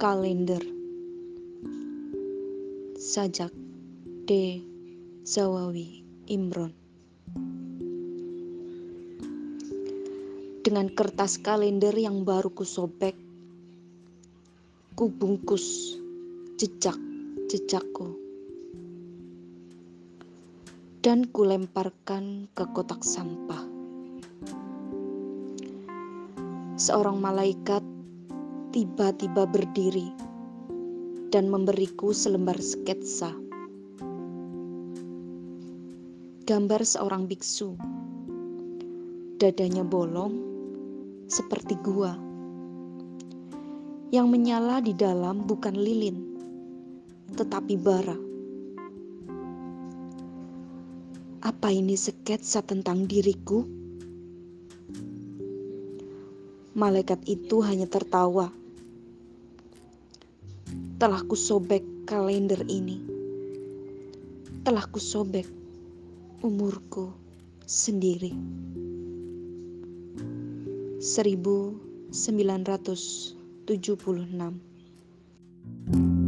Kalender. Sajak D. Zawawi Imron. Dengan kertas kalender yang baru kusobek Kubungkus jejak-jejakku. Dan kulemparkan ke kotak sampah. Seorang malaikat tiba-tiba berdiri dan memberiku selembar sketsa. Gambar seorang biksu. Dadanya bolong seperti gua. Yang menyala di dalam bukan lilin, tetapi bara. Apa ini sketsa tentang diriku? Malaikat itu hanya tertawa telah kusobek kalender ini. Telah kusobek umurku sendiri. 1976